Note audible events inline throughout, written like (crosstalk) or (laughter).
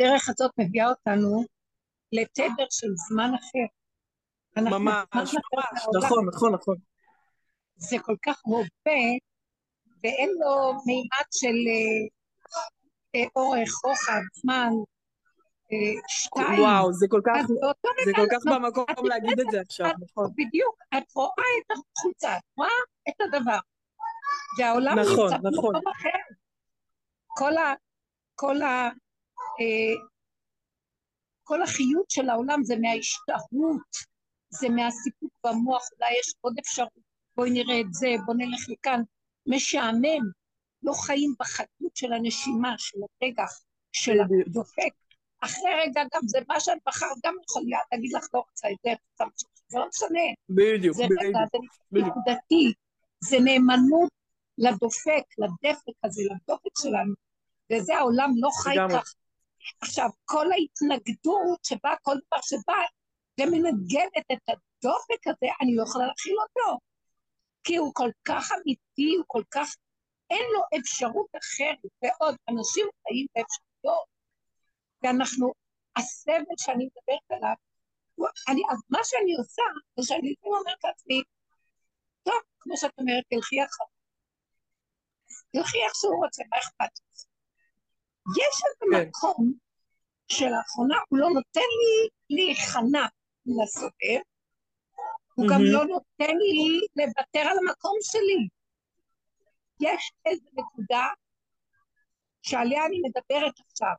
הדרך הזאת מביאה אותנו לתדר של זמן אחר. ממש, ממש, נכון, נכון, נכון. זה כל כך רובה, ואין לו מימד של אה, אה, אורך, רוחב, זמן, אה, שתיים. וואו, זה כל כך, זה כל כך במקום להגיד את זה עכשיו, נכון. בדיוק, את רואה את החוצה, את רואה את הדבר. והעולם נכון, נמצא נכון. במקום אחר. כל ה... כל ה... כל החיות של העולם זה מההשתהות, זה מהסיפוק במוח, אולי יש עוד אפשרות, בואי נראה את זה, בואי נלך לכאן. משעמם, לא חיים בחדות של הנשימה, של הרגע, של הדופק. אחרי רגע גם זה מה שאת בחרת, גם יכול להגיד לך לא רוצה את זה, זה לא משנה. בדיוק, זה בדיוק. רגע, זה נקודתי, זה נאמנות לדופק, לדפק הזה, לדופק שלנו, וזה העולם לא חי כך. עכשיו, כל ההתנגדות שבה, כל דבר שבא, ומנגנת את הדופק הזה, אני לא יכולה להכיל אותו. כי הוא כל כך אמיתי, הוא כל כך... אין לו אפשרות אחרת, ועוד אנשים חיים באפשרויות, ואנחנו, הסבל שאני מדברת עליו, אני, אז מה שאני עושה, זה שאני לפעמים אומרת לעצמי, טוב, כמו שאת אומרת, תלכי אחר. תלכי איך שהוא רוצה, מה אכפת לזה? יש איזה כן. מקום שלאחרונה הוא לא נותן לי להיכנע לסובב, הוא גם לא נותן לי לוותר על המקום שלי. יש איזו נקודה שעליה אני מדברת עכשיו,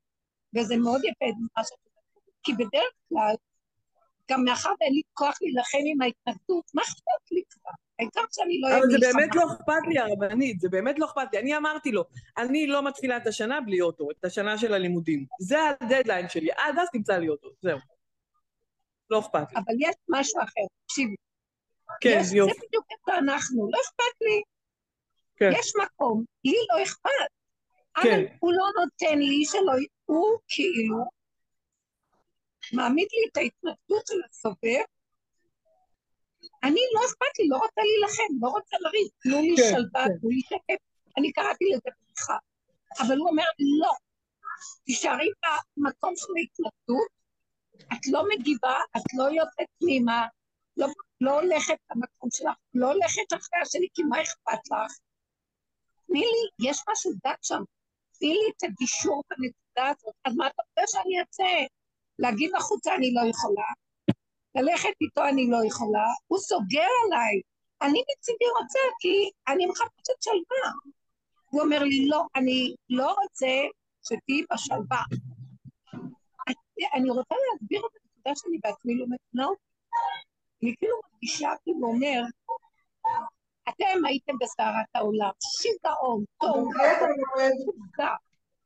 וזה מאוד יפה מה שאת אומרת, כי בדרך כלל, גם מאחר ואין לי כוח להילחם עם ההתנגדות, מה אכפת לי כבר? העיקר שאני לא אבל זה באמת לא אכפת לי, הרבנית, זה באמת לא אכפת לי. אני אמרתי לו, אני לא מתחילה את השנה בלי אוטו, את השנה של הלימודים. זה הדדליין שלי, עד אז תמצא לי אוטו, זהו. לא אכפת לי. אבל יש משהו אחר, תקשיבי. כן, יש, יופי. זה בדיוק איך אנחנו, לא אכפת לי. כן. יש מקום, לי לא אכפת. כן. אבל הוא לא נותן לי שלא, הוא כאילו מעמיד לי את ההתנגדות של הסובב, אני לא אכפת לי, לא רוצה להילחם, לא רוצה לריב, תנו לי כן, שלווה, כן. תנו לי שקט, אני קראתי לזה בריחה. אבל הוא אומר, לא, תישארי במקום של ההתנגדות, את לא מגיבה, את לא יוצאת פנימה, לא, לא הולכת למקום שלך, לא הולכת אחרי השני, כי מה אכפת לך? תני לי, יש משהו דק שם, תני לי את הגישור בנקודה הזאת, אז מה אתה רוצה שאני אצא? להגיד החוצה אני לא יכולה, ללכת איתו אני לא יכולה, הוא סוגר עליי, אני מצידי רוצה כי אני מחפשת שלווה. הוא אומר לי, לא, אני לא רוצה שתהיי בשלווה. אני רוצה להסביר את הנקודה שאני בעצמי לא מבינה אותה. אני כאילו מרגישה, כאילו אומר, אתם הייתם בסערת העולם, שיגעון, טוב,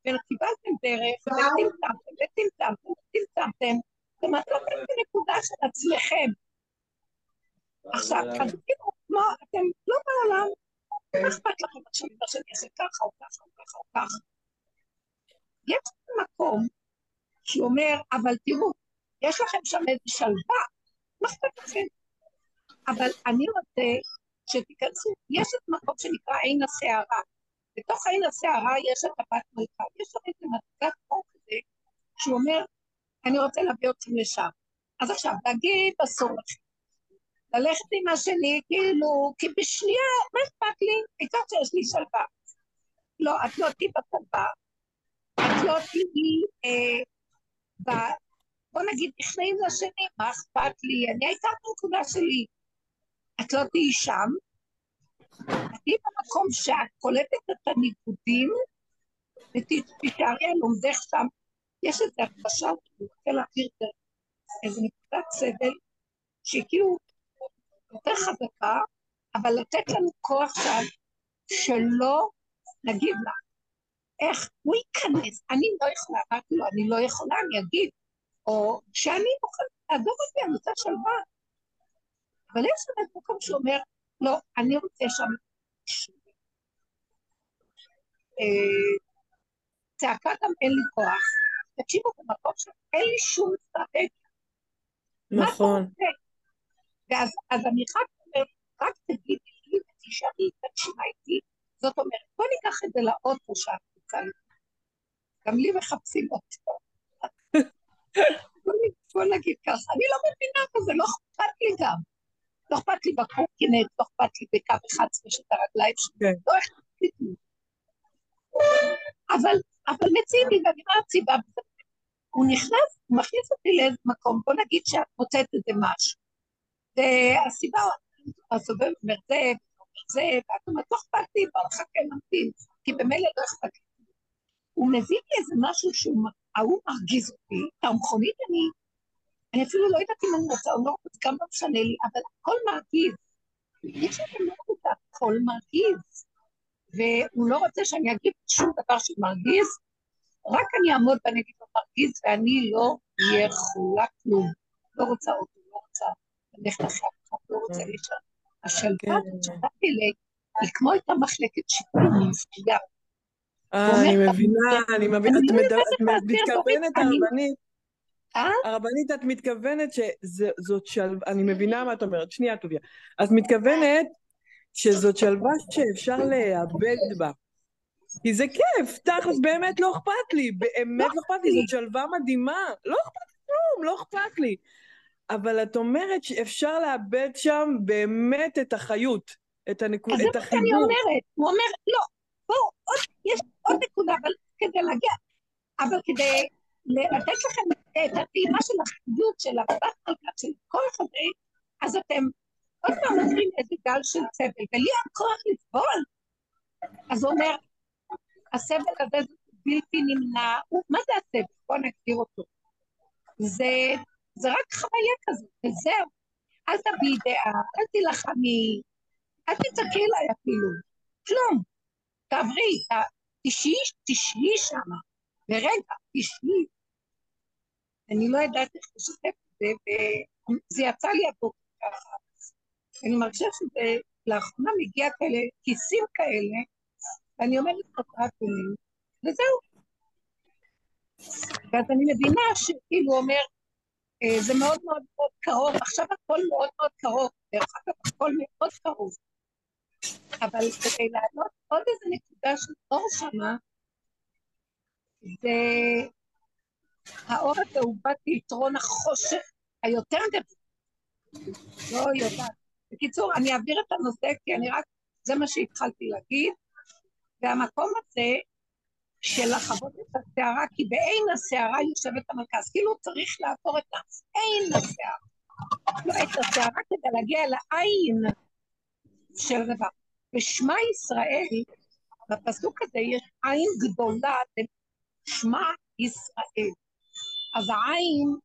וקיבלתם דרך, וטמטמתם, וטמטמתם, וטמטמתם, ומצאתם בנקודה של עצמכם. עכשיו, אז כאילו, כמו, אתם לא בעולם, מה אכפת לכם עכשיו מה שאני אעשה ככה או ככה או ככה או ככה? יש מקום שאומר, אבל תראו, יש לכם שם איזה שלווה, מה אכפת לכם? אבל אני רוצה שתיכנסו, יש את מקום שנקרא עין הסערה. בתוך עין הסערה יש את הבת מלכה, יש שם איזה מדרגת אור כזה, שהוא אומר, אני רוצה להביא אתכם לשם. אז עכשיו, להגיד אסור לכם. ללכת עם השני, כאילו, כי בשנייה, מה אכפת לי? העיקר שיש לי שלווה. לא, את לא תהיי בשלווה. את לא תהיי, אה, ב... בוא נגיד, נכנעים לשני, מה אכפת לי? אני הייתה בנקודה שלי. את לא תהיי שם, את תהיי במקום שאת קולטת את הניגודים, ותישארי על עומדך שם. יש איזו הרגשה, אני רוצה להעביר איזו נקודת סבל, שהיא כאילו יותר חזקה, אבל לתת לנו כוח שם, שלא נגיב לה. איך הוא ייכנס, אני לא יכולה, אמרתי לו, אני לא יכולה, אני אגיד, או שאני מוכנה, לעזוב אותי, אני רוצה שלווה. אבל יש איזה מקום שאומר, לא, אני רוצה שם... אה, צעקה גם אין לי כוח. תקשיבו, במקום שאין לי שום אסטרטגיה. נכון. ואז אז אני רק אומרת, רק תגידי לי ותשארי, תקשיבה איתי. זאת אומרת, בוא ניקח את זה לאוטו שאת רוצה גם לי מחפשים אותו. נגיד ככה, אני לא מבינה בזה, לא אכפת לי גם. לא אכפת לי בקורקינט, לא אכפת לי בקו 11 של הרגליים שלי, כן. לא אכפת לי. אבל, אבל מצידי, ואני אומרת סיבה, הוא נכנס, הוא מכניס אותי לאיזה מקום, בוא נגיד שאת מוצאת איזה משהו. והסיבה, הסובב אומר זה, זה, ואת אומרת, לא אכפת לי, בוא נחכה נמתין, כי במילא לא אכפת לי. הוא מביא לי איזה משהו שהוא, מרגיז אותי, את המכונית אני, אני אפילו לא יודעת אם אני רוצה או לא רוצה, גם לא משנה לי, אבל הכל מרגיז. יש לי לא הכל מרגיז. והוא לא רוצה שאני אגיד שום דבר שמרגיז, רק אני אעמוד ואני אגיד לו מרגיז, ואני לא אהיה חולה כלום. לא רוצה אותו, לא רוצה ללכת אחרי אף לא רוצה כן. להישאר. השלווה כן. שנתתי לי, היא כמו הייתה מחלקת שיפורים, היא אה, אני מבינה, אני מבינה, את מתכוונת, הרבנית, אה? הרבנית, את מתכוונת שזאת שלווה, אני מבינה מה את אומרת, שנייה טוביה. את מתכוונת שזאת שלווה שאפשר לאבד בה. כי זה כיף, תכלס באמת לא אכפת לי, באמת לא אכפת לי, זאת שלווה מדהימה, לא אכפת לי כלום, לא אכפת לי. אבל את אומרת שאפשר לאבד שם באמת את החיות, את, את החיבור. אז זה מה שאני אומרת, הוא אומר, לא, בואו, יש עוד נקודה, אבל כדי להגיע, אבל כדי לתת לכם את הטעימה של החיות של חלקה של כל החברים, אז אתם עוד פעם עוברים איזה גל של סבל, ולי אין כוח לסבול. אז הוא אומר, הסבל הזה זה בלתי נמנע, מה זה הסבל? בואו נגדיר אותו. זה, זה רק חוויה כזאת, וזהו. אל תביעי דעה, אל תילחמי, אל תצעקי אליי אפילו, כלום. תעברי, תשהי, תשהי שם, ברגע, תשהי. אני לא יודעת איך לשתף את זה, וזה יצא לי הבוקר ככה. אני מרגישה שזה לאחרונה מגיע כאלה, כיסים כאלה, ואני אומרת חטאת לי, וזהו. ואז אני מבינה שכאילו אומר, אה, זה מאוד מאוד מאוד קרוב, עכשיו הכל מאוד מאוד קרוב, דרך אגב, הכל מאוד קרוב. אבל כדי לעלות עוד איזה נקודה של אור שמה, זה האור הזה הוא החושך היותר גדול. לא יודעת. בקיצור, אני אעביר את הנושא כי אני רק, זה מה שהתחלתי להגיד, והמקום הזה של לחוות את הסערה, כי בעין הסערה יושבת המרכז, כאילו צריך לעבור את העין הסערה. לא את הסערה כדי להגיע לעין של דבר. בשמע ישראל, בפסוק הזה יש עין גדולה, שמע ישראל. אז העין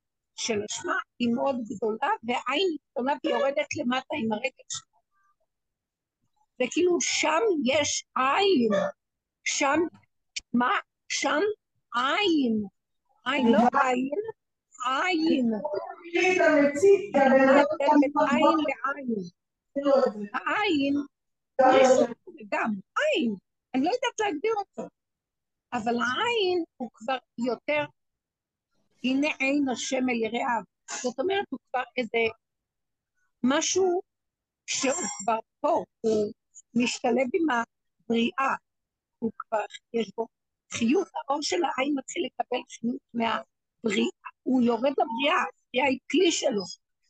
של השמע היא מאוד גדולה, והעין גדולה ויורדת למטה עם הרגל שלה. וכאילו שם יש עין, שם, מה? שם עין, עין, לא עין, עין. עין לעין. העין גם עין, אני לא יודעת להגדיר אותו, אבל העין הוא כבר יותר, הנה עין השם אל יראיו, זאת אומרת הוא כבר איזה משהו שהוא כבר פה, הוא משתלב עם הבריאה, הוא כבר, יש בו חיות, האור של העין מתחיל לקבל חיות מהבריאה, הוא יורד לבריאה, הבריאה היא כלי שלו,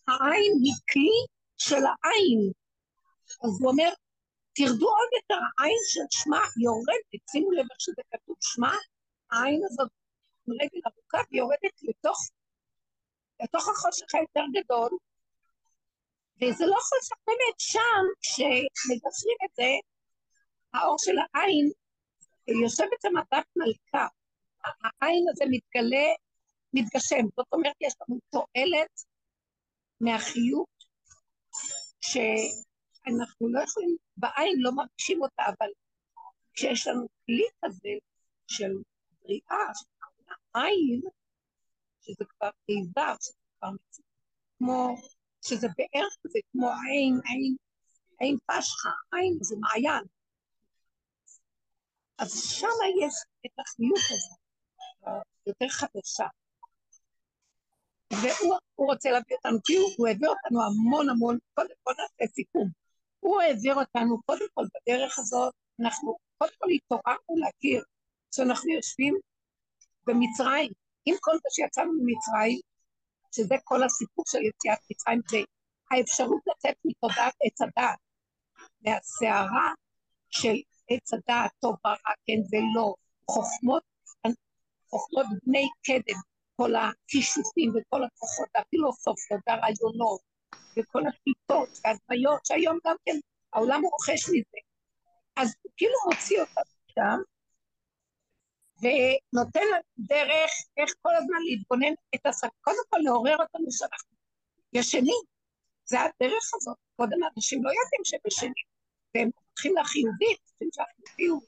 העין היא כלי של העין, אז הוא אומר, תרדו עוד יותר, העין של שמע יורדת, שימו לב איך שזה כתוב, שמע, העין הזאת רגל ארוכה ויורדת לתוך, לתוך החושך היותר גדול, וזה לא חושך באמת שם, כשמגשרים את זה, האור של העין יושבת שם מלכה, העין הזה מתגלה, מתגשם, זאת אומרת יש לנו תועלת מהחיות, ש... אנחנו לא יכולים, בעין לא מרגישים אותה, אבל כשיש לנו כלי כזה של בריאה, של עין, שזה כבר איבר, שזה כבר מצוין, כמו, שזה בערך כזה, כמו עין, עין, עין פשחה, עין זה מעיין. אז שם יש את החיות הזאת, יותר חדשה. והוא רוצה להביא אותנו, כי הוא הביא אותנו המון המון, קודם כל נעשה סיכום. הוא העביר אותנו, קודם כל בדרך הזאת, אנחנו קודם כל התעוררנו להכיר שאנחנו יושבים במצרים, עם כל מה שיצאנו ממצרים, שזה כל הסיפור של יציאת מצרים, זה האפשרות לצאת מתודעת עץ הדעת, מהסערה של עץ הדעת, טוב ורע, כן ולא, חוכמות, חוכמות בני קדם, כל הכישופים וכל הכוחות הפילוסופיות והרעיונות וכל הפיתות והדמיות, שהיום גם כן העולם רוכש מזה. אז הוא כאילו מוציא אותם שם, ונותן לנו דרך איך כל הזמן להתבונן את השק, קודם כל לעורר אותנו שאנחנו ישנים, זה הדרך הזאת. קודם אנשים לא יודעים שהם ישנים, והם הולכים לחיובית, חושבים שהחיובי הוא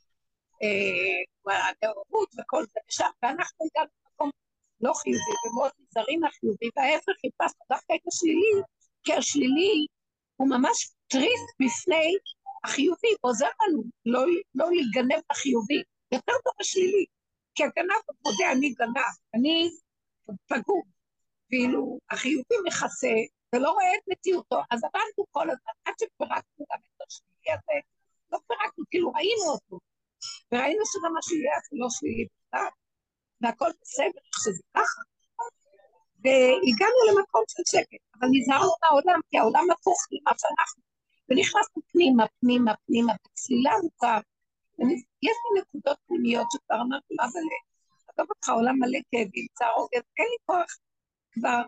אה, הנאורות וכל זה ושם, ואנחנו הגענו למקום לא חיובי ומאוד נזהרים מהחיובי, וההפך חיפשנו דווקא את השלילי, כי השלילי הוא ממש תריס בפני החיובי, עוזר לנו לא, לא להיגנב לחיובי, יותר טוב השלילי. כי הגנב מודה, אני גנב, אני פגום. ואילו החיובי מכסה ולא רואה את מציאותו, אז עבדנו כל הזמן, עד שפירקנו גם את השלילי הזה, לא פירקנו, כאילו ראינו אותו, וראינו שגם השלילי הזה לא שלילי בכלל, והכל בסדר, שזה ככה. והגענו למקום של שקט, אבל נזהרנו מהעולם, כי העולם הפוך למה שאנחנו, ונכנסנו פנימה, פנימה, פנימה, בצלילה עמוקה, יש לי נקודות פנימיות שכבר אמרתי, מה זה. עזוב אותך, עולם מלא כאבים, צער עוגן, אין לי כוח. כבר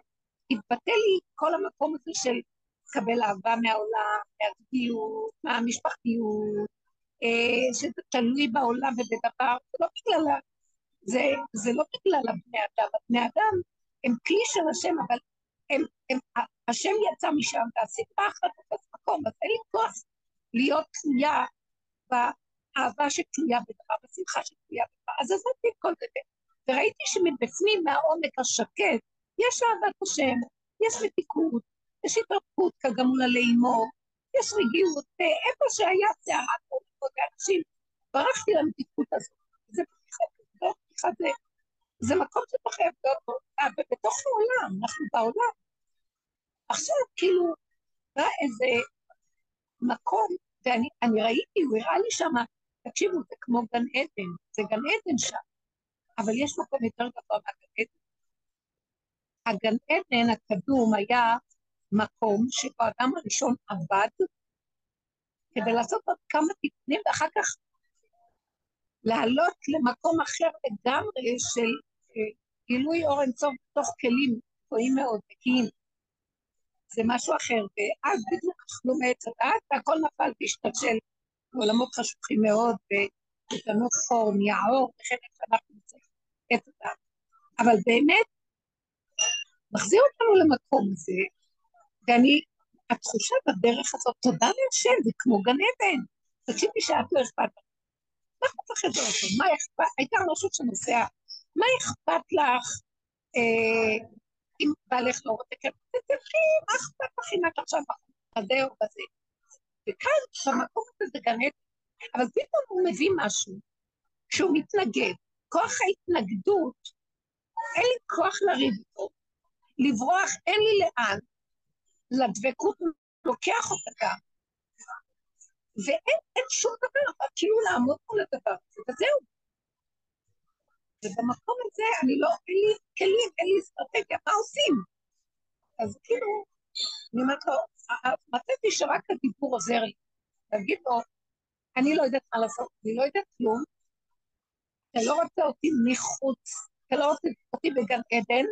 התבטא לי כל המקום הזה של לקבל אהבה מהעולם, מהזוגיות, מהמשפחתיות, אה, שזה תלוי בעולם ובדבר, זה לא בגלל, זה, זה לא בגלל הבני אדם, הבני אדם הם כלי של השם, אבל הם, הם, השם יצא משם והסדרה אחת באותו מקום, אז אין לי כוח להיות תלויה אהבה שתלויה בדבר, בשמחה שתלויה בדבר. אז עזבתי את כל זה, וראיתי שמבפנים, מהעומק השקט, יש אהבת השם, יש מתיקות, יש התרפקות עלי אמו, יש רגיעות, ואיפה שהיה סערה כל אנשים, ברחתי למתיקות הזאת. זה פתיחה, זה, זה מקום שאתה חייב להיות בו, בתוך העולם, אנחנו בעולם. עכשיו, כאילו, בא איזה מקום, ואני ראיתי, הוא הראה לי שמה תקשיבו, זה כמו גן עדן, זה גן עדן שם, אבל יש מקום יותר גבוה מהגן עדן. הגן עדן הקדום היה מקום שבו האדם הראשון עבד כדי לעשות עוד כמה תיקונים ואחר כך לעלות למקום אחר לגמרי של אה, גילוי אור אינסוף בתוך כלים גבוהים מאוד, נקיים. זה משהו אחר, ואז בדיוק אכלו מעץ הדעת והכל נפל והשתלשל עולמות חשוכים מאוד, ותנות אור, נהיה אור, וכן איך שאנחנו צריכים את אותם. אבל באמת, מחזיר אותנו למקום הזה, ואני, התחושה בדרך הזאת, תודה להשם, זה כמו גן עדן. תקשיבי שאת לא אכפת לך. מה אכפת לך אותו? מה אכפת? הייתה משהו שנוסע, מה אכפת לך אה, אם בעלך לא רוצה? תלכי, מה אכפת לך אם את עכשיו בזה או בזה? וכאן, במקום הזה זה גן עדן. אבל פתאום הוא מביא משהו שהוא מתנגד. כוח ההתנגדות, אין לי כוח לריב איתו, לברוח, אין לי לאן, לדבקות לוקח אותה גם. ואין שום דבר, אבל כאילו לעמוד מול הדבר הזה, וזהו. ובמקום הזה אני לא, אין לי כלים, אין לי אסטרטגיה, מה עושים? אז כאילו, אני אומרת לו, מצאתי שרק הדיבור עוזר לי. להגיד לו, אני לא יודעת מה לעשות, אני לא יודעת כלום, אתה לא רוצה אותי מחוץ, אתה לא רוצה אותי בגן עדן,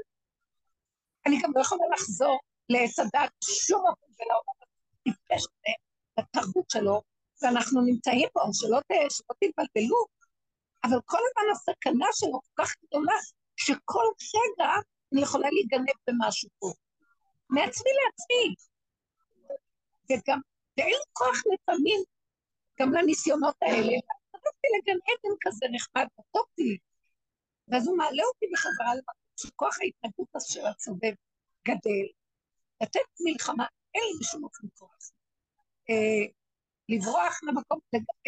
אני גם לא יכולה לחזור לעץ הדת שום אופן ולעולם הטיפש הזה, לתרבות שלו, ואנחנו נמצאים פה, שלא, שלא תתבלבלו, אבל כל הזמן הסכנה שלו כל כך גדולה, שכל רגע אני יכולה להיגנב במשהו פה. מעצמי לעצמי. וגם, ואין לי כוח לפעמים גם לניסיונות האלה. הלכתי לגן עדן כזה נחמד, טוב לי. ואז הוא מעלה אותי בחזרה למקום שכוח ההתנגדות של הסובב גדל. לתת מלחמה, אין לי בשום אופן כוח. אה, לברוח למקום,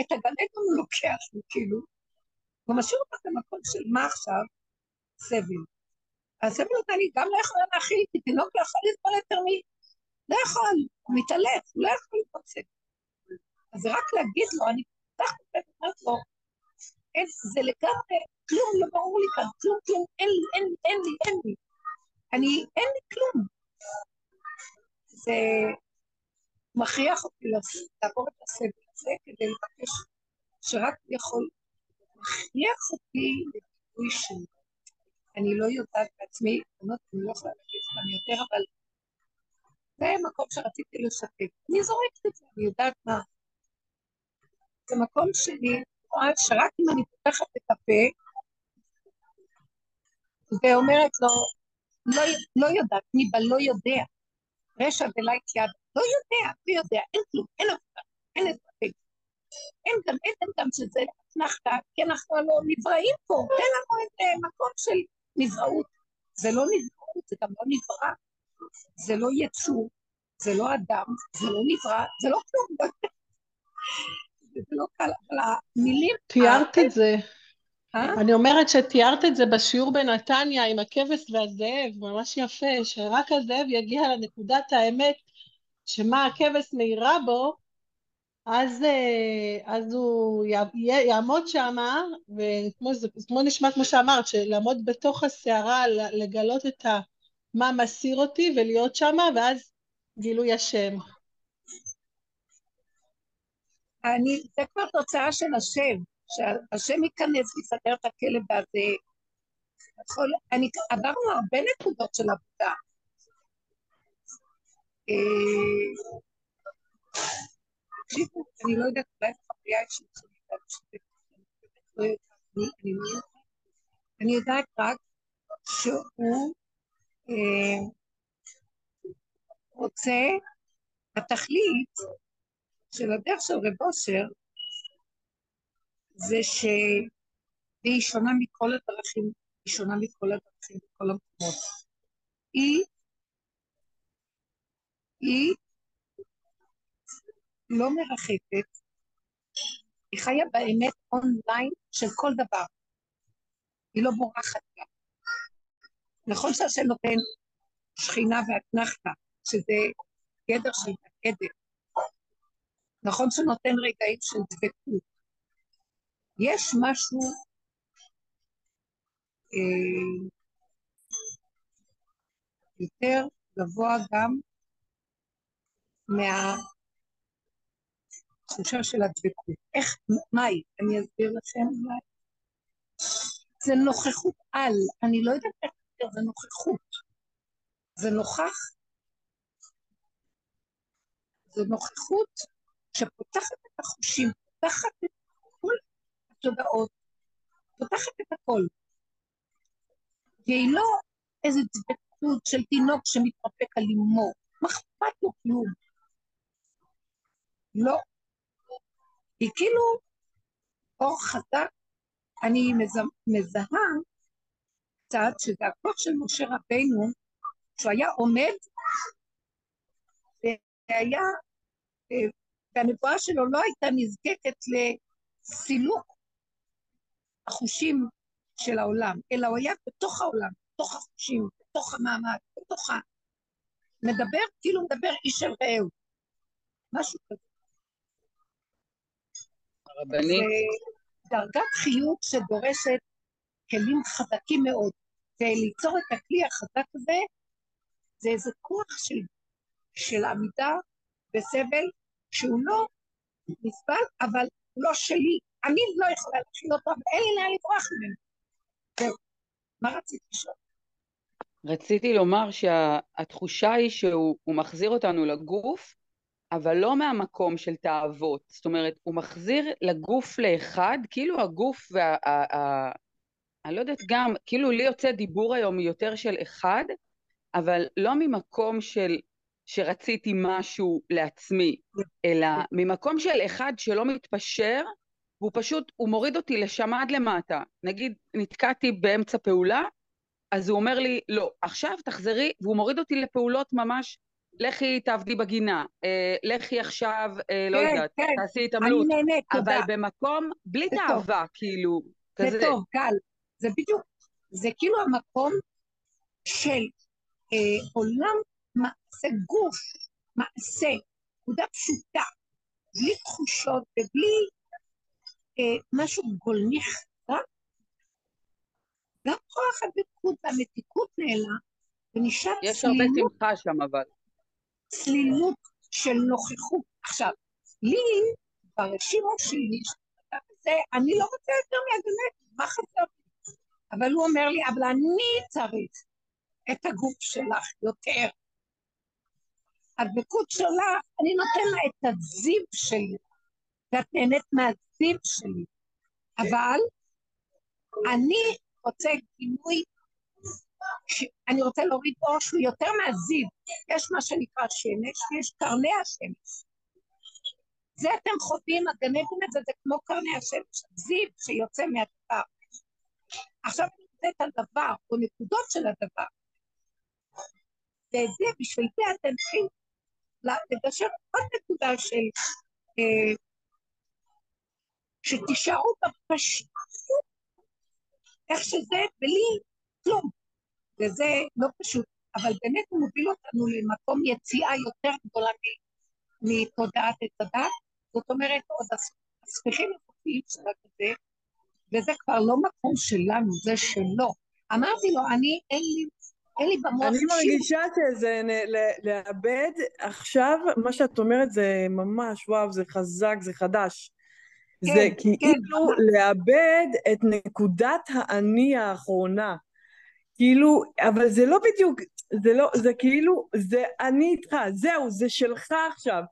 את הגן עדן הוא לוקח לי, כאילו, הוא משאיר אותך במקום של מה עכשיו? סבל. הסבל הזה אני גם לא יכולה להכיל, כי תינוק לא יכול לסבול יותר מ... לא יכול, הוא מתעלף, הוא לא יכול להתפוצץ. אז זה רק להגיד לו, אני פותחת את זה ואומרת לו, אין, זה לגמרי, כלום לא ברור לי כאן, כלום, כלום, אין לי, אין לי, אין לי, אין לי. אני, אין לי כלום. זה מכריח אותי לעבור את הסבל הזה כדי לבקש שרק יכול מכריח אותי לביטוי שלי. אני לא יודעת בעצמי, אני לא יכולה להגיד כאן יותר, אבל זה מקום שרציתי לשתף. אני זורקת את זה, אני יודעת מה. זה מקום רואה שרק אם אני פותחת את הפה ואומרת לו, לא, לא יודעת, מי בלא יודע, רשע ולייט יד, לא יודע, לא יודע, אין כלום, אין עבודה, אין את זה. אין גם, אין גם שזה אתנחתא, כי אנחנו לא נבראים פה, תן לנו איזה מקום של נבראות. זה לא נבראות, זה גם לא נברא, זה לא יצור, זה לא אדם, זה לא נברא, זה לא כלום. (laughs) זה לא קל, אבל המילים... תיארת את זה. אה? אני אומרת שתיארת את זה בשיעור בנתניה עם הכבש והזאב, ממש יפה, שרק הזאב יגיע לנקודת האמת שמה הכבש מאירה בו, אז, אה, אז הוא יעמוד שם, וכמו נשמע כמו שאמרת, שלעמוד בתוך הסערה, לגלות את ה, מה מסיר אותי ולהיות שם, ואז גילוי השם. אני, זה כבר תוצאה של השם, שהשם ייכנס ויסדר את הכלב הזה. יכול, אני, עברנו הרבה נקודות של עבודה. אה, תקשיבו, אני לא יודעת, אולי חוויה אישית שלי, אני יודעת רק שהוא אה, רוצה, התכלית של הדרך של רב אושר זה שהיא שונה מכל הדרכים, היא שונה מכל הדרכים, מכל המקומות. היא, היא לא מרחפת, היא חיה באמת אונליין של כל דבר. היא לא בורחת לה. נכון שהשם נותן שכינה ואתנחתא, שזה גדר של הגדר. נכון שנותן רגעים של דבקות. יש משהו אה, יותר גבוה גם מה... התחושה של הדבקות. איך, מהי? אני אסביר לכם אולי. זה נוכחות על, אני לא יודעת איך זה נוכחות. זה נוכח, זה נוכחות שפותחת את החושים, פותחת את כל התודעות, פותחת את הכל. והיא לא איזו דבקות של תינוק שמתרפק על אמו, מה אכפת לו כלום? לא, היא כאילו אור חזק, אני מזהה קצת שזה הכוח של משה רבינו, שהוא היה עומד והיה, והנבואה שלו לא הייתה נזקקת לסילוק החושים של העולם, אלא הוא היה בתוך העולם, בתוך החושים, בתוך המעמד, בתוך ה... מדבר כאילו מדבר איש אל רעהו, משהו כזה. הרבנית. זה דרגת חיות שדורשת כלים חזקים מאוד. וליצור את הכלי החזק הזה, זה איזה כוח של, של עמידה בסבל שהוא לא נסבל, אבל הוא לא שלי. אני לא יכולה להכיל אותו, ואין לי לאן לברוח ממנו. זהו. מה רציתי לשאול? רציתי לומר שהתחושה היא שהוא מחזיר אותנו לגוף, אבל לא מהמקום של תאוות. זאת אומרת, הוא מחזיר לגוף לאחד, כאילו הגוף וה... אני לא יודעת גם, כאילו לי יוצא דיבור היום יותר של אחד, אבל לא ממקום של שרציתי משהו לעצמי, אלא ממקום של אחד שלא מתפשר, והוא פשוט, הוא מוריד אותי לשם עד למטה. נגיד, נתקעתי באמצע פעולה, אז הוא אומר לי, לא, עכשיו תחזרי, והוא מוריד אותי לפעולות ממש לכי תעבדי בגינה, אה, לכי עכשיו, אה, לא כן, יודעת, כן. תעשי התעמלות. אני נהנית, תודה. אבל במקום, בלי תאווה, כאילו, כזה. זה טוב, גל. זה בדיוק, זה כאילו המקום של אה, עולם מעשה גוף, מעשה, נקודה פשוטה, בלי תחושות ובלי אה, משהו גולמי חזק. גם כוח הדבקות והמתיקות נעלם, ונשאר יש הרבה שמחה שם אבל. צלילות של נוכחות. עכשיו, לי, ברשימו שלי, זה, אני לא רוצה יותר מהגנט, מה חסר לי? אבל הוא אומר לי, אבל אני צריך את הגוף שלך יותר. הדבקות שלה, אני נותן לה את הזיו שלי, ואת נהנית מהזיו שלי. אבל אני רוצה גינוי, אני רוצה להוריד אור שהוא יותר מהזיו. יש מה שנקרא שמש, ויש קרני השמש. זה אתם חווים, יודעים את זה, זה כמו קרני השמש, זיו שיוצא מהדבר. עכשיו אני רוצה את הדבר, או נקודות של הדבר. ואת זה, בשביל זה אתם צריכים לגשר עוד נקודה של... אה, שתישארו בפשטות, איך שזה, בלי כלום. וזה לא פשוט, אבל באמת הוא מוביל אותנו למקום יציאה יותר גדולה מתודעת את הדת, זאת אומרת, עוד הספיחים החופיים של הכזה, וזה כבר לא מקום שלנו, זה שלו. אמרתי לו, אני, אין לי, אין לי במוח... אני מרגישה שזה, לאבד עכשיו, מה שאת אומרת זה ממש, וואו, זה חזק, זה חדש. כן, זה כאילו כן. לאבד את נקודת האני האחרונה. כאילו, אבל זה לא בדיוק, זה לא, זה כאילו, זה אני איתך, זהו, זה שלך עכשיו.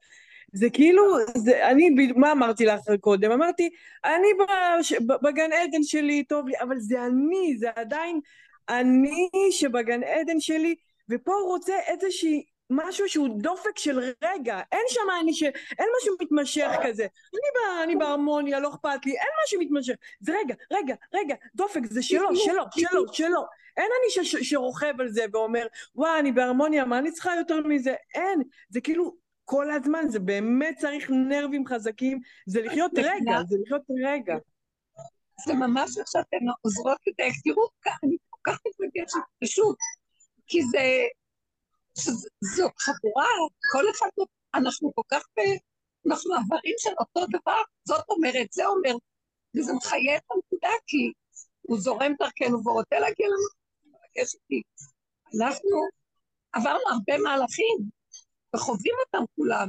זה כאילו, זה, אני, מה אמרתי לך קודם? אמרתי, אני בש, בגן עדן שלי, טוב לי, אבל זה אני, זה עדיין אני שבגן עדן שלי, ופה הוא רוצה איזושהי משהו שהוא דופק של רגע, אין שם אני ש... אין משהו מתמשך כזה. אני, בא, אני בהרמוניה, לא אכפת לי, אין משהו מתמשך. זה רגע, רגע, רגע, דופק, זה שלו, שלו, שלו, שלו. אין אני ש, ש, שרוכב על זה ואומר, וואי, אני בהרמוניה, מה אני צריכה יותר מזה? אין. זה כאילו כל הזמן, זה באמת צריך נרבים חזקים, זה לחיות רגע, זה לחיות רגע. זה ממש עכשיו אתן עוזרות לדייק, תראו, אני כל כך מתרגשת, פשוט, כי זה, זו חבורה, כל אחד, אנחנו כל כך, אנחנו עברים של אותו דבר, זאת אומרת, זה אומר, וזה מחיה את הנקודה, כי הוא זורם דרכנו ורוצה להגיע לנו, מבקש אותי. אנחנו עברנו הרבה מהלכים, וחווים אותם כולם,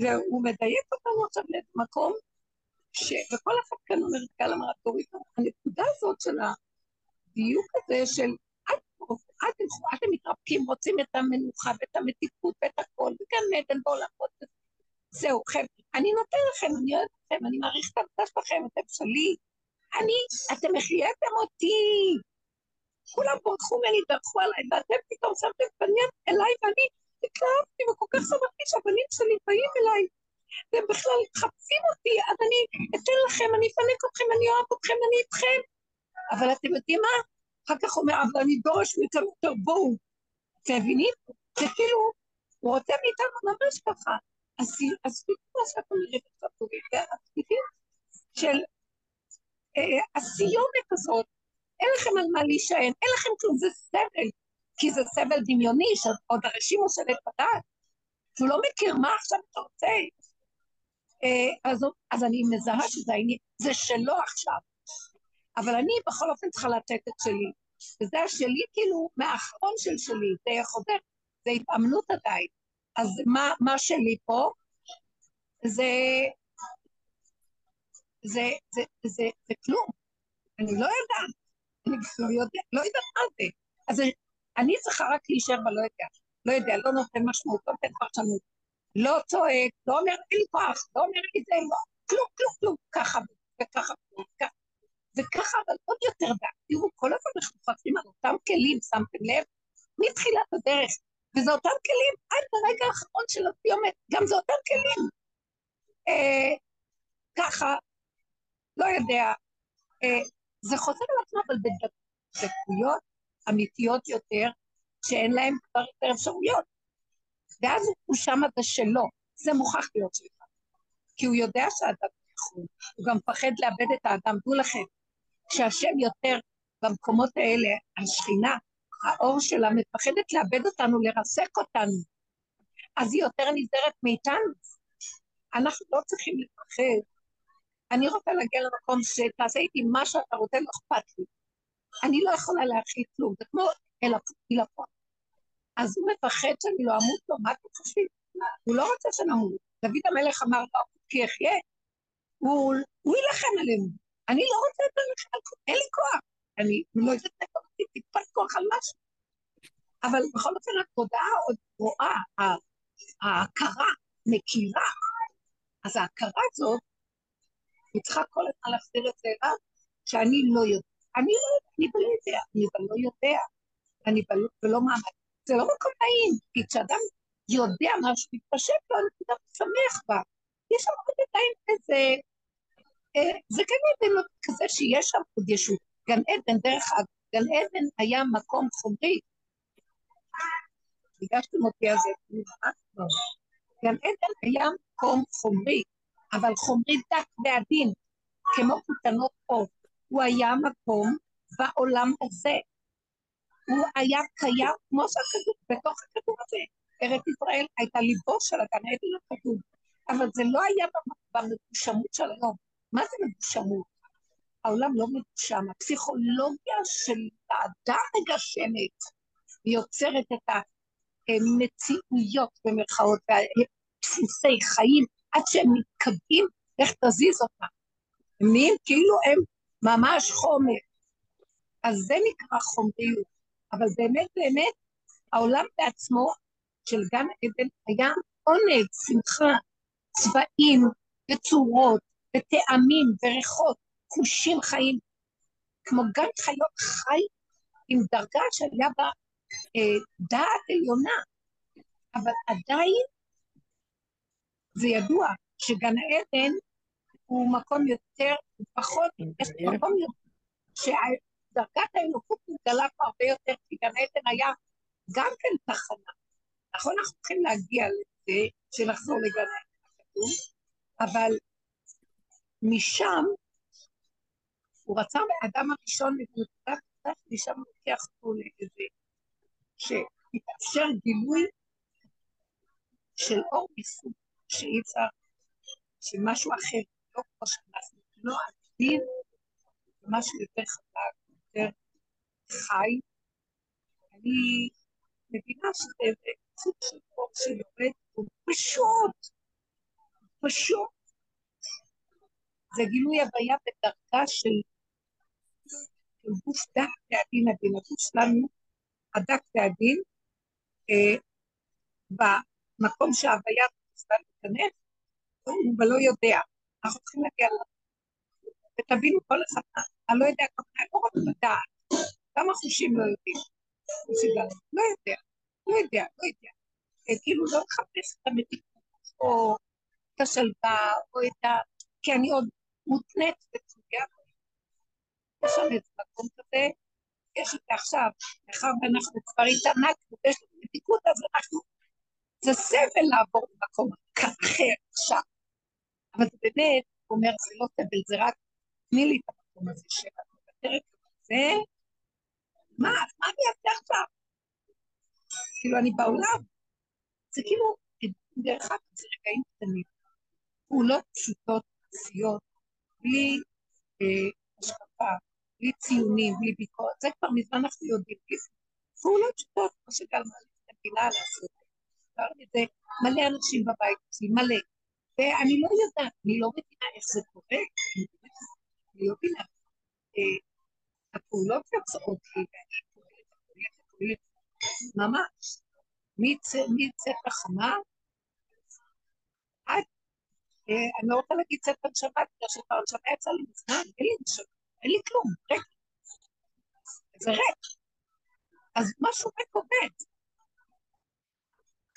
והוא מדייק אותנו עכשיו למקום ש... וכל אחד כאן אומר, קהל אמרה, תוריד, הנקודה הזאת של הדיוק הזה של אל תלכו, אתם מתרפקים, רוצים את המנוחה ואת המתיקות ואת הכל, וגם עדן בעולמות. זהו, חבר'ה, אני נותן לכם, אני אוהבת אתכם, אני מעריך את העבודה שלכם, אתם שלי. אני, אתם החייתם אותי. כולם ברחו ממני, דרכו עליי, ואתם פתאום שמתם פנים אליי, ואני התלהבתי, וכל כך שמחתי שהבנים שלי באים אליי. והם בכלל מחפשים אותי, אז אני אתן לכם, אני אפנק אתכם, אני אוהב אתכם, אני איתכם. אבל אתם יודעים מה? אחר כך אומר, אבל אני דורש מאיתנו יותר, בואו. אתם מבינים? זה כאילו, הוא רוצה מאיתנו ממש ככה. אז כמו שאת אומרת, הספידים של אה, הסיומת הזאת, אין לכם על מה להישען, אין לכם כלום, זה סבל, כי זה סבל דמיוני, שעוד הרשימו של בדעת, שהוא לא מכיר מה עכשיו אתה רוצה. אה, אז, אז אני מזהה שזה העניין, זה שלו עכשיו. אבל אני בכל אופן צריכה לתת את שלי. וזה השלי כאילו מהאחרון של שלי, זה חוזר, זה התאמנות עדיין. אז מה, מה שלי פה? זה, זה, זה, זה, זה, כלום. אני לא יודעת, אני לא יודעת, לא יודעת מה זה. אז אני צריכה רק להישאר בלא יודע. לא יודע, לא נותן משמעות, לא נותן פרשנות. לא צועק, לא אומר אין לי כוח, לא אומר לי זה, לא, כלום, כלום, כלום, ככה וככה וככה. וככה, אבל עוד יותר דק. תראו, כל הזמן אנחנו חוזרים על אותם כלים, שמתם לב? מתחילת הדרך. וזה אותם כלים עד לרגע האחרון של הסיומת, גם זה אותם כלים. אה, ככה, לא יודע, אה, זה חוזר על עצמו, אבל בדקויות אמיתיות יותר, שאין להם כבר יותר אפשרויות. ואז הוא שמה זה שלו, זה מוכרח להיות שלך. כי הוא יודע שהאדם יכול, הוא גם מפחד לאבד את האדם, דעו לכם, כשהשם יותר במקומות האלה, השכינה, האור שלה מפחדת לאבד אותנו, לרסק אותנו, אז היא יותר נזהרת מאיתנו. אנחנו לא צריכים לפחד. אני רוצה להגיע למקום שתעשה איתי מה שאתה רוצה, לא אכפת לי. אני לא יכולה להכיל כלום, זה כמו אל הפועל. אז הוא מפחד שאני לא אמות לו, מה אתם חושבים? הוא לא רוצה שנמות. דוד המלך אמר לו, כי אחיה, הוא, הוא יילחם עלינו. אני לא רוצה את הלחם, אין לי כוח. אני לא יודעת איך אותי, טיפת כוח על משהו. אבל בכל אופן התודעה עוד רואה, ההכרה מכירה. אז ההכרה הזאת, היא צריכה כל הזמן להחזיר את זה אליו, שאני לא יודע. אני לא יודע, אני לא יודע, אני אבל לא יודע. אני ולא מעמד. זה לא מקום נעים, כי כשאדם יודע משהו, מתפשט לו, אני פתאום שמח בה. יש שם עוד עדיין איזה... זה גן עדן כזה שיש שם עוד ישות. גן עדן, דרך אגב, גן עדן היה מקום חומרי. הגשתם אותי על זה, גן עדן היה מקום חומרי, אבל חומרי דק ועדין, כמו קוטנות אור. הוא היה מקום בעולם הזה. הוא היה קיים כמו שהכדור, בתוך הכדור הזה. ארץ ישראל הייתה ליבו של הגן עדן הכדור, אבל זה לא היה במגושמות של היום. מה זה מגושמות? העולם לא מגושם, הפסיכולוגיה של האדם מגשמת, יוצרת את המציאויות במרכאות, דפוסי חיים, עד שהם מתקבעים, איך תזיז אותם. הם נהיים כאילו הם ממש חומר. אז זה נקרא חומריות. אבל באמת באמת העולם בעצמו של גן עדן היה עונג, שמחה, צבעים וצורות וטעמים וריחות, חושים חיים, כמו גן חיות חי עם דרגה שהיה בה אה, דעת עליונה, אבל עדיין זה ידוע שגן העדן הוא מקום יותר, פחות, יש מקום יותר, דרגת האלוקות מתגלה פה הרבה יותר, כי גן עדן היה גם כן תחנה. נכון, אנחנו צריכים להגיע לזה, שנחזור לגן עדן, אבל משם, הוא רצה מהאדם הראשון לנקודת קצת, משם הוא לוקח אותו לאיזה, שהתאפשר גילוי של אור מסוג שאי אפשר, של משהו אחר, לא כמו שאנחנו, לא עדין, משהו יותר חזק. יותר חי. אני מבינה שזה סוג של חוק שיורד, הוא פשוט, פשוט. זה גילוי הוויה בדרכה של גוף דק ועדין הדין. הגוף שלנו, הדק ועדין, אה, במקום שההוויה שלנו תיכנס, הוא ולא יודע. אנחנו צריכים להגיע ל... ותבינו כל אחד אני לא יודע כמה, לא רק לדעת, כמה חושים לא יודעים. לא יודע, לא יודע, לא יודע. אה, כאילו לא לחפש את המתיקות, או את השלווה, או את ה... כי אני עוד מותנית וצויה. יש שם איזה מקום כזה, יש את עכשיו, מאחר ואנחנו כבר התענקנו, ויש לנו מתיקות, אז אנחנו... זה סבל לעבור למקום אחר עכשיו. אבל זה באמת, הוא אומר, זה לא סבל, זה רק, תני לי את המקום הזה שאת מוותרת זה, מה, מה אני אעשה עכשיו? כאילו, אני בעולם. זה כאילו, דרך אגב, זה רגעים קטנים. פעולות פשוטות, עשיות, בלי אה, השקפה, בלי ציונים, בלי ביקורת, זה כבר מזמן אנחנו יודעים. פעולות פשוטות, כמו שגלמה מבינה לעשות. זה מלא אנשים בבית מלא. ואני לא יודעת, אני לא מבינה איך זה קורה, לא מבינה. הפעולות יוצאות לי, ואני ממש. מצאת החמה עד, אני לא רוצה להגיד צאת הנשמה, בגלל שאת הנשמה יצא לי מזמן, אין לי נשמה, אין לי כלום, ריק. זה ריק. אז משהו ריק עובד.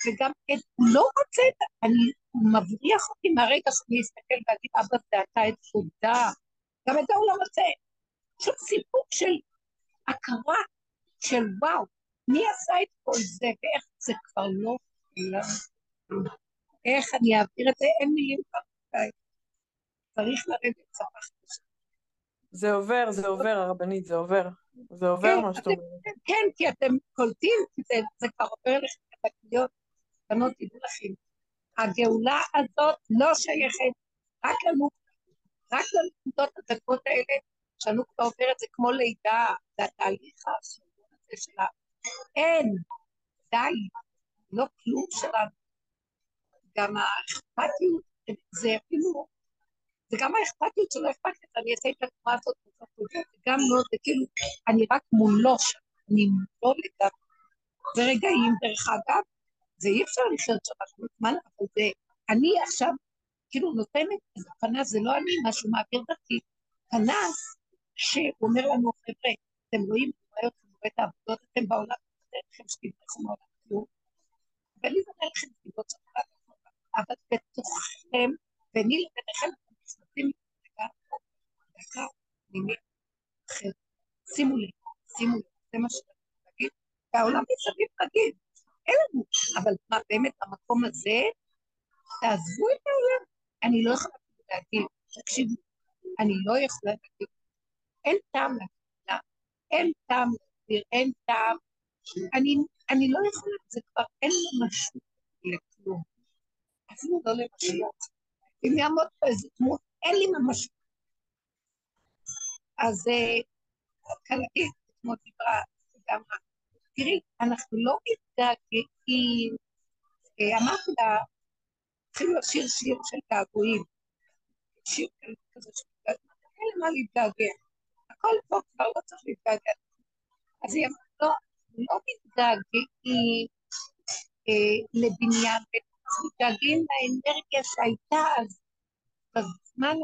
וגם הוא לא רוצה אני, מבריח אותי מהרגע שאני אסתכל ואגיד, אבא, אתה את תודה. גם את זה הוא לא רוצה. פשוט סיפור של הכרה של וואו, מי עשה את כל זה ואיך זה כבר לא איך אני אעביר את זה? אין מילים כבר. צריך לרדת צפח. זה עובר, זה עובר, הרבנית, זה עובר. זה עובר כן, מה שאת אומרת. כן, כי אתם קולטים, זה, כבר עובר לכם את הקניות. בנות, תדעו לכם, הגאולה הזאת לא שייכת רק לנו, רק לנקודות הדקות האלה שהנוק כבר עובר את זה כמו לידה, זה התהליך הזה שלה. אין, די, לא כלום שלנו. גם האכפתיות, זה אפילו, זה גם האכפתיות שלא אכפת לי, אני אעשה את התנועה הזאת, וגם לא, זה כאילו, אני רק מולו שם, אני מולו לגמרי. ורגעים, דרך אגב, זה אי אפשר לחיות שם כל זמן, אבל זה, אני עכשיו כאילו נותנת איזה פנס, זה לא אני, משהו מעביר דרכי, פנס שהוא אומר לנו, חבר'ה, אתם רואים, אתם רואים את העבודות, אתם בעולם, זה לכם שתדרכו מעולם כלום, אומר לכם סיבות של אבל בתוככם, ביני לביניכם, אתם נכנסים דקה פנימית אחרת. שימו לב, שימו לב, זה מה שאני להגיד, והעולם מסביב רגיל, אין לנו, אבל מה באמת במקום הזה, תעזבו את העולם, אני לא יכולה להגיד, תקשיבו, אני לא יכולה להגיד, אין טעם להגיד, אין טעם להגיד, אין טעם, אני, אני לא יכולה, זה כבר אין משהו לכלום, אפילו לא למשיח. אם יעמוד פה איזה דמות, אין לי ממש. אז כלכלית, כמו דיברה גם תראי, אנחנו לא מתגעגעים, אה, אמרתי לה, התחילו לשיר שיר של געגועים, שיר כזה של געגועים, אין למה להתגעגע, הכל פה כבר לא צריך להתגעגע. אז היא אמרה, לא, לא מתגעגעים אה, לבניין, מתגעגעים לאנרגיה שהייתה אז, בזמן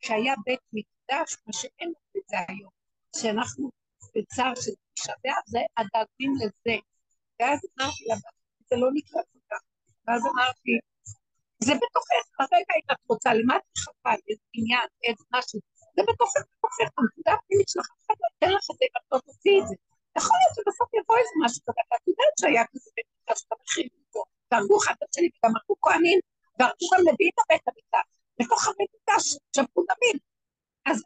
שהיה בית מקדש, מה שאין את זה היום, שאנחנו בצער של באב, זה הגעגועים לזה. ואז אמרתי לה, זה לא נקרא כל כך. ואז אמרתי, זה בתוכך, הרגע אם את רוצה, למה את מחכה, איזה עניין, איזה משהו, זה בתוכך, בתוכך, הנקודה הפנימית שלך, אחד לא ייתן לך את זה, ואת לא תוציא את זה. יכול להיות שבסוף יבוא איזה משהו כזה, ואת יודעת שהיה כזה בית מקדש, אתה מכין אותו, והרגו אחד את השני, וגם הרגו כהנים, והרגו גם לוויים בבית המקדש, בתוך הבית המקדש, שפכו דמים. אז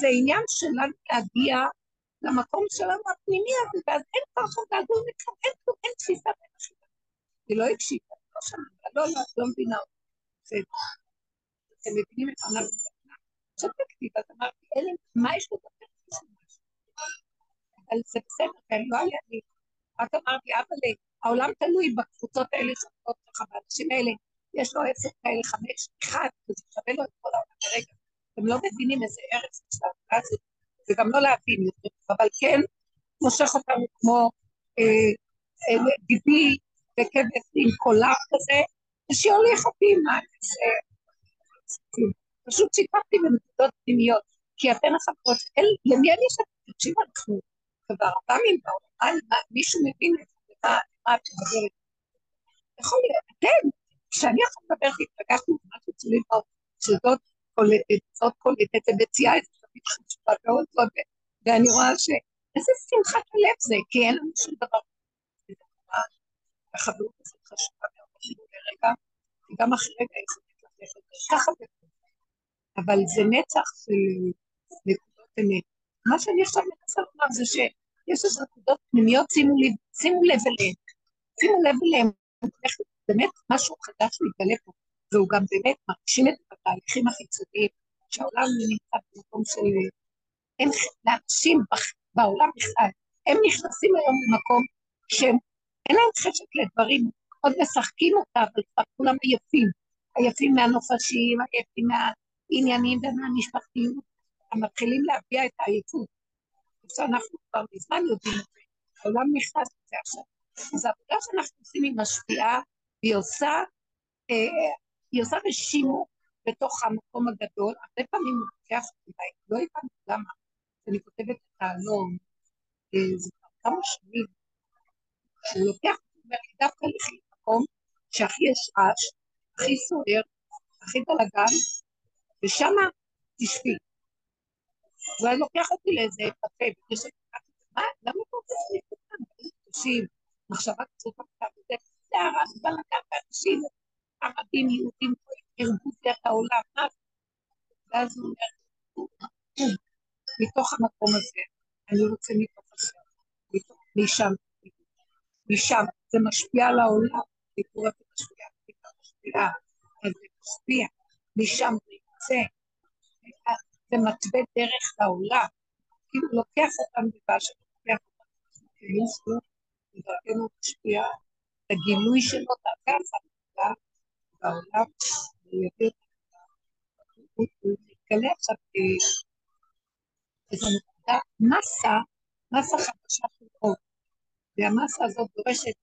זה עניין שלנו להגיע למקום שלנו הפנימי הזה, ואז אין כבר שם לכלום, אין תפיסה בין החיבה. היא לא הקשיבה, לא שמעה, לא, לא, לא מבינה אותה. בסדר. אתם מבינים את בסכנה. שתקתי, ואז אמרתי, אלה, מה יש לדבר אבל זה בסדר, כי לא היה לי. רק אמרתי, אבל העולם תלוי בקבוצות האלה שעובדות לך, באנשים האלה, יש לו עשר כאלה, חמש, אחד, וזה שווה לו את כל העולם כרגע. אתם לא מבינים איזה ערך יש לעבודה הזאת, וגם לא להבין יותר, אבל כן מושך אותנו כמו אה, וכבש עם קולר כזה, ושיוליך אותי מה זה... פשוט שיתפתי בנקודות פנימיות, כי אתן החברות, למי אני חושבת? תקשיבו, אנחנו כבר פעמים בעולם, מישהו מבין את זה, מה את מדברת? יכול להיות, אתם, כשאני עכשיו מדברת, התפגשנו במשהו צולי פה, שזאת קולטת, זאת קולטת, זה מציעה איזה תמיד חשובה מאוד ואני רואה ש... איזה שמחת הלב זה, כי אין לנו שום דבר. החברות הזאת חשובה מאוד אפילו לרגע, וגם אחרי רגע יכולת ללכת ככה אבל זה נצח של נקודות אמת. מה שאני עכשיו מנסה לומר זה שיש איזה נקודות פנימיות, שימו לב, שימו לב אליהן, שימו לב אליהן, באמת משהו חדש מתגלה פה. והוא גם באמת מרגישים את התהליכים החיצוניים, שהעולם נמצא במקום של... אין לאנשים בעולם בכלל, הם נכנסים היום למקום שהם, אין להם חשק לדברים, עוד משחקים אותה, אבל כבר כולם עייפים, עייפים מהנופשים, עייפים מהעניינים ומהמשפחתיות, הם מתחילים להביע את העייפות. שאנחנו כבר מזמן יודעים את זה, העולם נכנס לזה עכשיו. אז העבודה שאנחנו עושים היא משפיעה, והיא עושה אה, היא עושה בשימור בתוך המקום הגדול, הרבה פעמים הוא לוקח אותי, לא הבנתי למה, אני כותבת את העלון, אה, זה כבר כמה שנים, שהוא לוקח לי, דווקא לכי למקום שהכי יש רעש, הכי סוער, הכי בלאגן, ושם תשבי. הוא היה לוקח אותי לאיזה קפה, ויש לי מה, למה אתה רוצה אותם? קשים, מחשבה קצת וזה, זה הרס בלאגן ואנשים, ערבים, יהודים, ערבוב דרך העולם, מה זה? ואז הוא אומר, מתוך המקום הזה, אני רוצה מתוך השם, משם, משם, זה משפיע על העולם, דיבור הזה משפיע, משפיע, אז זה משפיע, משם זה יוצא, זה מתווה דרך לעולם, כאילו לוקח אותם בבאשר, לוקח אותם, לדעתנו משפיע, הגילוי שלו דרכי החלוקה בעולם, הוא מתגלה עכשיו איזו נקודה, מסה, מסה חדשה של אור, והמסה הזאת דורשת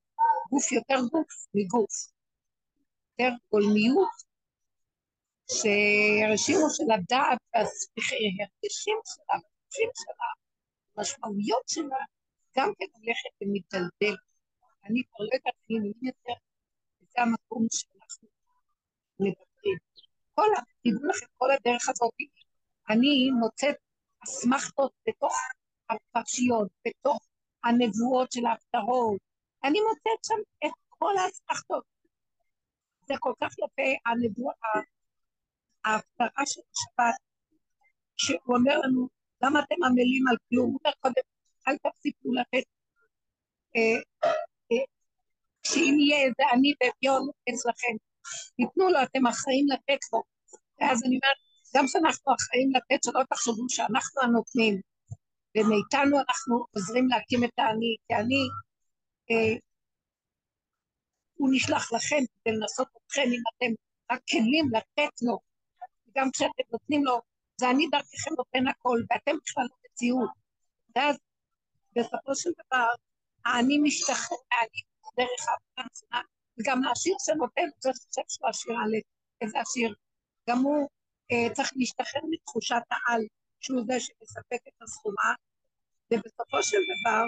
גוף יותר גוף מגוף, יותר גולמיות, שהרשימו של הדעת וההרגשים שלה, והרגשים שלה, המשמעויות שלה, גם כן הולכת ומתדלדלת. אני כבר לא יודעת אם יותר, זה המקום שאנחנו מדברים. כל, תדעו לכם, כל הדרך הזאת, אני מוצאת אסמכתות בתוך הפרשיות, בתוך הנבואות של ההפטרות. אני מוצאת שם את כל האסמכתות. זה כל כך יפה, הנבואה, ההפטרה של השבת, שהוא אומר לנו, למה אתם עמלים על כלום? הוא אומר קודם, אל תפסיקו לתת, אה, אה, שאם יהיה איזה עני ואביון אצלכם, תיתנו לו, אתם אחראים לתת לו. ואז אני אומרת, גם כשאנחנו אחראים לתת, שלא תחשבו שאנחנו הנותנים, ומאיתנו אנחנו עוזרים להקים את העני, כי אני, אה, הוא נשלח לכם כדי לנסות אתכם אם אתם רק כלים לתת לו, גם כשאתם נותנים לו, זה אני דרככם נותן הכל, ואתם בכלל לא. ואז בסופו של דבר, האני משתחרר, האני דרך העבודה וגם העשיר שנותן, זה חושב שהוא עשיר א', איזה עשיר, גם הוא אה, צריך להשתחרר מתחושת העל, שהוא זה שמספק את הסחורה, ובסופו של דבר,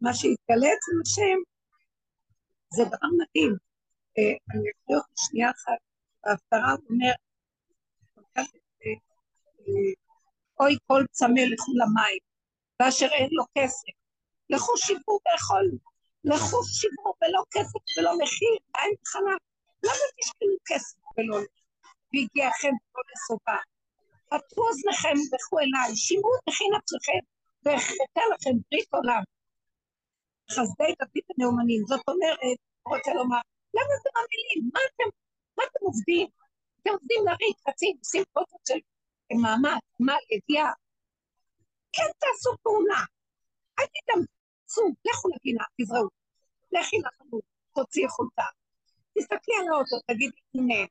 מה שהתגלה אצל השם, זה דבר מדהים. אה, אני אקריא אותי שנייה אחת, בהפטרה הוא אומר, אוי כל צמא לכו למים, ואשר אין לו כסף, לכו שיבו ואכולו, לכו שיבו ולא כסף ולא מחיר, אין חלב, למה תשקלו כסף ולא והגיעכם פה לסובה? פתחו אוזניכם וכו אליי, שימו תכין עצמכם, והחלטה לכם ברית עולם. חסדי דוד הנאומנים, זאת אומרת, רוצה לומר, למה אתם עמלים? מה אתם, מה אתם עובדים? אתם עובדים לריק, רצים, עושים פרוטות של מאמץ, מה, ידיעה. כן תעשו פעולה. אל תתאמצו, לכו לגינה, תזרעו. לכי לחנות, תוציאי חולצה. תסתכלי על האוטו, תגידי, הנה.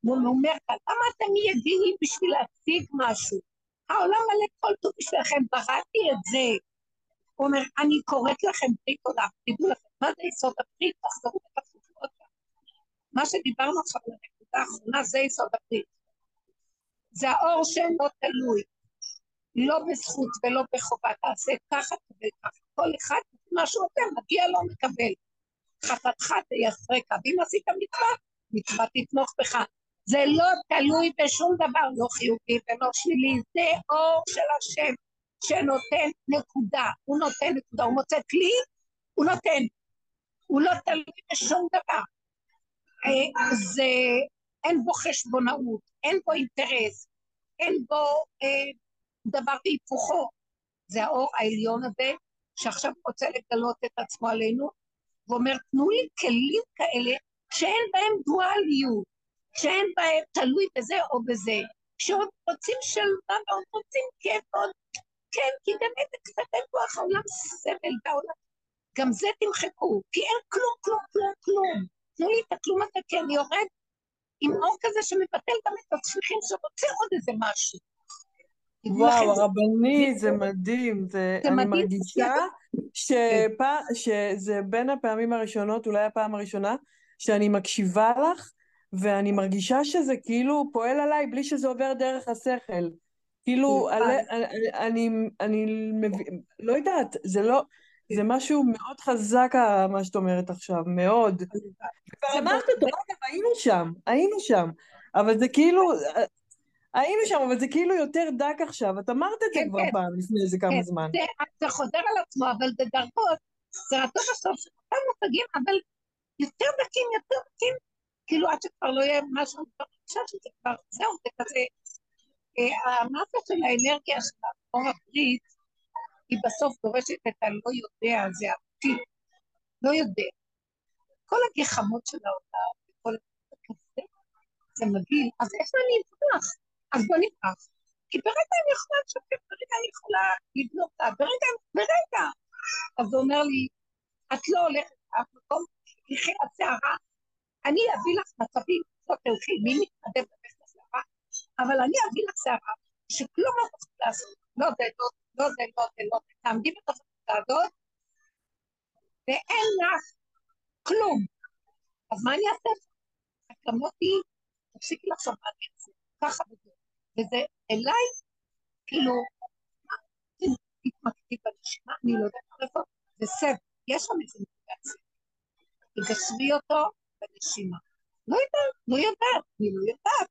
הוא אומר למה אתם ידיעים בשביל להציג משהו? העולם מלא כל טוב בשבילכם, בראתי את זה. הוא אומר, אני קוראת לכם ברית עולם, תדעו לכם, מה זה יסוד הברית? תחזרו ותחזרו פעם. מה שדיברנו עכשיו לנקודה האחרונה זה יסוד הברית. זה האור שאינו תלוי, לא בזכות ולא בחובה, תעשה ככה וככה, כל אחד מה שהוא נותן, מגיע לו מקבל. חטאתך תייסרק, ואם עשית מצווה, מצווה תתמוך בך. זה לא תלוי בשום דבר, לא חיובי ולא שלילי, זה אור של השם שנותן נקודה, הוא נותן נקודה, הוא מוצא כלי, הוא נותן, הוא לא תלוי בשום דבר. אה, זה, אין בו חשבונאות, אין בו אינטרס, אין בו אה, דבר בהיפוכו. זה האור העליון הזה, שעכשיו רוצה לגלות את עצמו עלינו, ואומר, תנו לי כלים כאלה שאין בהם דואליות, שאין בהם תלוי בזה או בזה, שעוד רוצים שלווה ועוד רוצים כיף ועוד כן, כי באמת קצת אין כוח העולם סבל בעולם. גם זה תמחקו, כי אין כלום, כלום, כלום, כלום. תנו לי את הכלום הזה, כי אני יורד עם אור כזה שמבטל גם את הצליחים שרוצה עוד איזה משהו. וואו, הרבני, זה מדהים. זה, זה אני מדהים. מרגישה שפע, שזה בין הפעמים הראשונות, אולי הפעם הראשונה, שאני מקשיבה לך, ואני מרגישה שזה כאילו פועל עליי בלי שזה עובר דרך השכל. כאילו, אני, אני, אני מבין, לא יודעת, זה לא, זה משהו מאוד חזק מה שאת אומרת עכשיו, מאוד. אמרת אותו, אגב, היינו שם, היינו שם, אבל זה כאילו, היינו שם, אבל זה כאילו יותר דק עכשיו, את אמרת את זה כן, כבר כן. פעם לפני איזה כמה כן, זמן. זה חוזר על עצמו, אבל בדרגות, זה רצון הסוף אותם מושגים, אבל יותר דקים, יותר דקים, כאילו עד שכבר לא יהיה משהו, אני חושבת שזה כבר, זהו, זה כזה, אה, המסה של האנרגיה של האור הברית, היא בסוף דורשת את הלא יודע, זה אמיתי, לא יודע. כל הגחמות של העולם, וכל כזה, זה מגעיל, אז איך אני אברח? אז בוא נברח. כי ברגע אני יכולה לשקף, ברגע אני יכולה לבנות אותה, ברגע, ברגע. אז הוא אומר לי, את לא הולכת לאף מקום, תלכי לסערה, אני אביא לך מצבים, לא תלכי, מי מתנדב ללכת לסערה, אבל אני אביא לך סערה, שכלום לא תוכל לעשות, לא זה, לא זה, לא זה, לא זה, לא זה, תעמדי בתוך הצעדות, ואין לך כלום. אז מה אני אעשה? את תפסיקי לחשוב מה אני אעשה, ככה וזה. וזה אליי, כאילו, התמקדי בנשימה, אני לא יודעת איפה, זה יש שם איזה נקודת סבל. תגשרי אותו בנשימה. לא יודעת, לא יודעת, אני לא יודעת.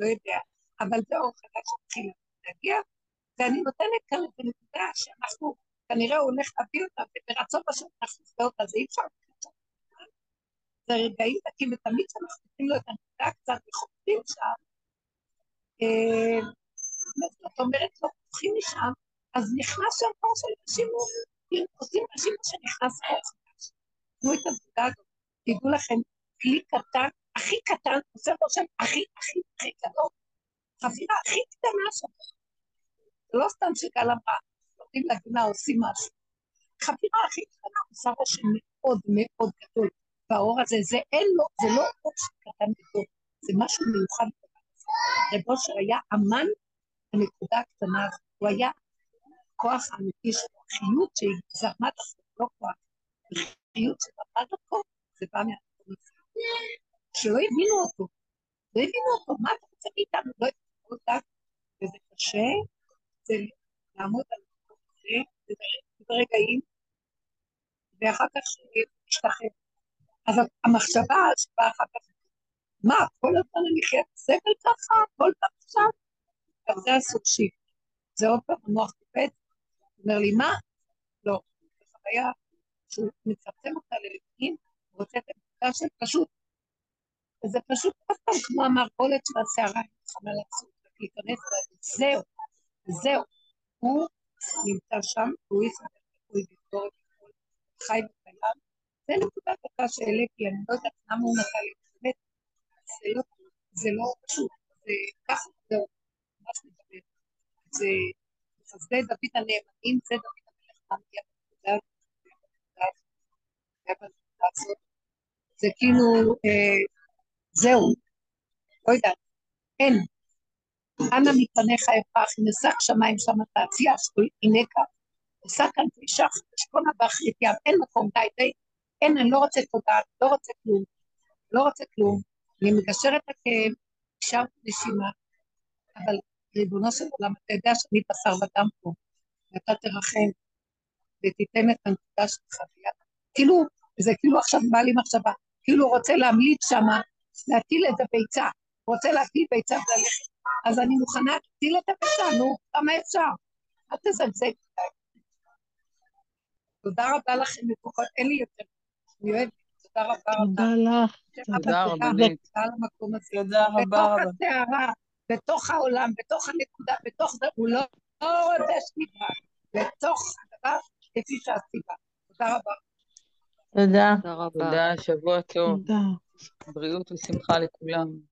לא יודע, אבל זה אור חדש שהתחיל להגיע, ואני נותנת כאן את הנקודה שאנחנו, כנראה הוא הולך להביא אותה, וברצון השם אנחנו נעשה אותה, זה אי אפשר זה רגעים דקים, ותמיד כשאנחנו נותנים לו את הנקודה קצת וחופרים שם, אה, זאת אומרת, לא פותחים משם, אז נכנס שם אור של אנשים, עושים אנשים שנכנס חדש. תנו את הנקודה הזאת, תדעו לכם, כלי קטן, הכי קטן, עושה רושם הכי הכי הכי גדול, חבירה הכי קטנה שם. זה לא סתם שגל אמרה, נותנים לגינה, עושים משהו. חבירה הכי קטנה עושה רושם מאוד מאוד גדול. והאור הזה, זה אין לו, זה לא אור שקטן גדול, זה משהו מיוחד. רב אושר היה אמן הנקודה הקטנה הזאת, הוא היה כוח האמיתי שלו, החיות שזרמה דרכו, לא כוח, החיות שזרמה דרכו, זה בא מהמקום הזה. שלא הבינו אותו, לא הבינו אותו, מה אתה רוצה מאיתנו? לא הבינו אותה, וזה קשה, זה לעמוד על המקום הזה, זה רגעים, ואחר כך להשתחרר. אז המחשבה שבאה אחר כך, מה, כל הזמן אני חייבת סבל ככה, כל פעם עכשיו? גם זה הסוג שיפט. זה עוד פעם המוח טיפט, אומר לי, מה? לא, זו חוויה שהוא מצמצם אותה ללפנים, רוצה את הנקודה של פשוט. וזה פשוט אף פעם כמו המערבולת של הסערה, לך מה לעשות, להיכנס זהו, זהו. הוא נמצא שם, הוא יסתכל, הוא יסתכל, חי וקיים, זה נקודת דקה שהעליתי, אני לא יודעת למה הוא נתן לי, באמת, לא, זה לא פשוט, זה ככה, זהו, ממש מדבר. זה חסדי דוד הנאמנים, זה דוד המלך זה כאילו, אה, זהו, לא יודעת, אין. אנא מפניך אפרח, נשק שמיים שם תעשייה, הנה כאן. עושה כאן פרישה חשבונה באחרית ים, אין מקום, די, די, אין, אני לא רוצה תודה, לא רוצה כלום, לא רוצה כלום. אני מגשרת הכאב, נשארת נשימה, אבל ריבונו של עולם, אתה יודע שאני בשר ודם פה, ואתה תרחם ותיתן את הנקודה שלך ביד. כאילו, זה כאילו עכשיו בא לי מחשבה, כאילו הוא רוצה להמליץ שמה, להטיל את הביצה, הוא רוצה להטיל ביצה וללכת, אז אני מוכנה להטיל את הביצה, נו, כמה אפשר? אל תזלזל. תודה רבה לכם, אין לי יותר תודה רבה רבה. תודה לך. תודה רבה. תודה רבה רבה. בתוך הסערה, בתוך העולם, בתוך הנקודה, בתוך זה, הוא לא רוצה שנייה. בתוך הדבר, כפי שהסיבה. תודה רבה. תודה. תודה רבה. תודה, שבוע טוב. תודה. בריאות ושמחה לכולם.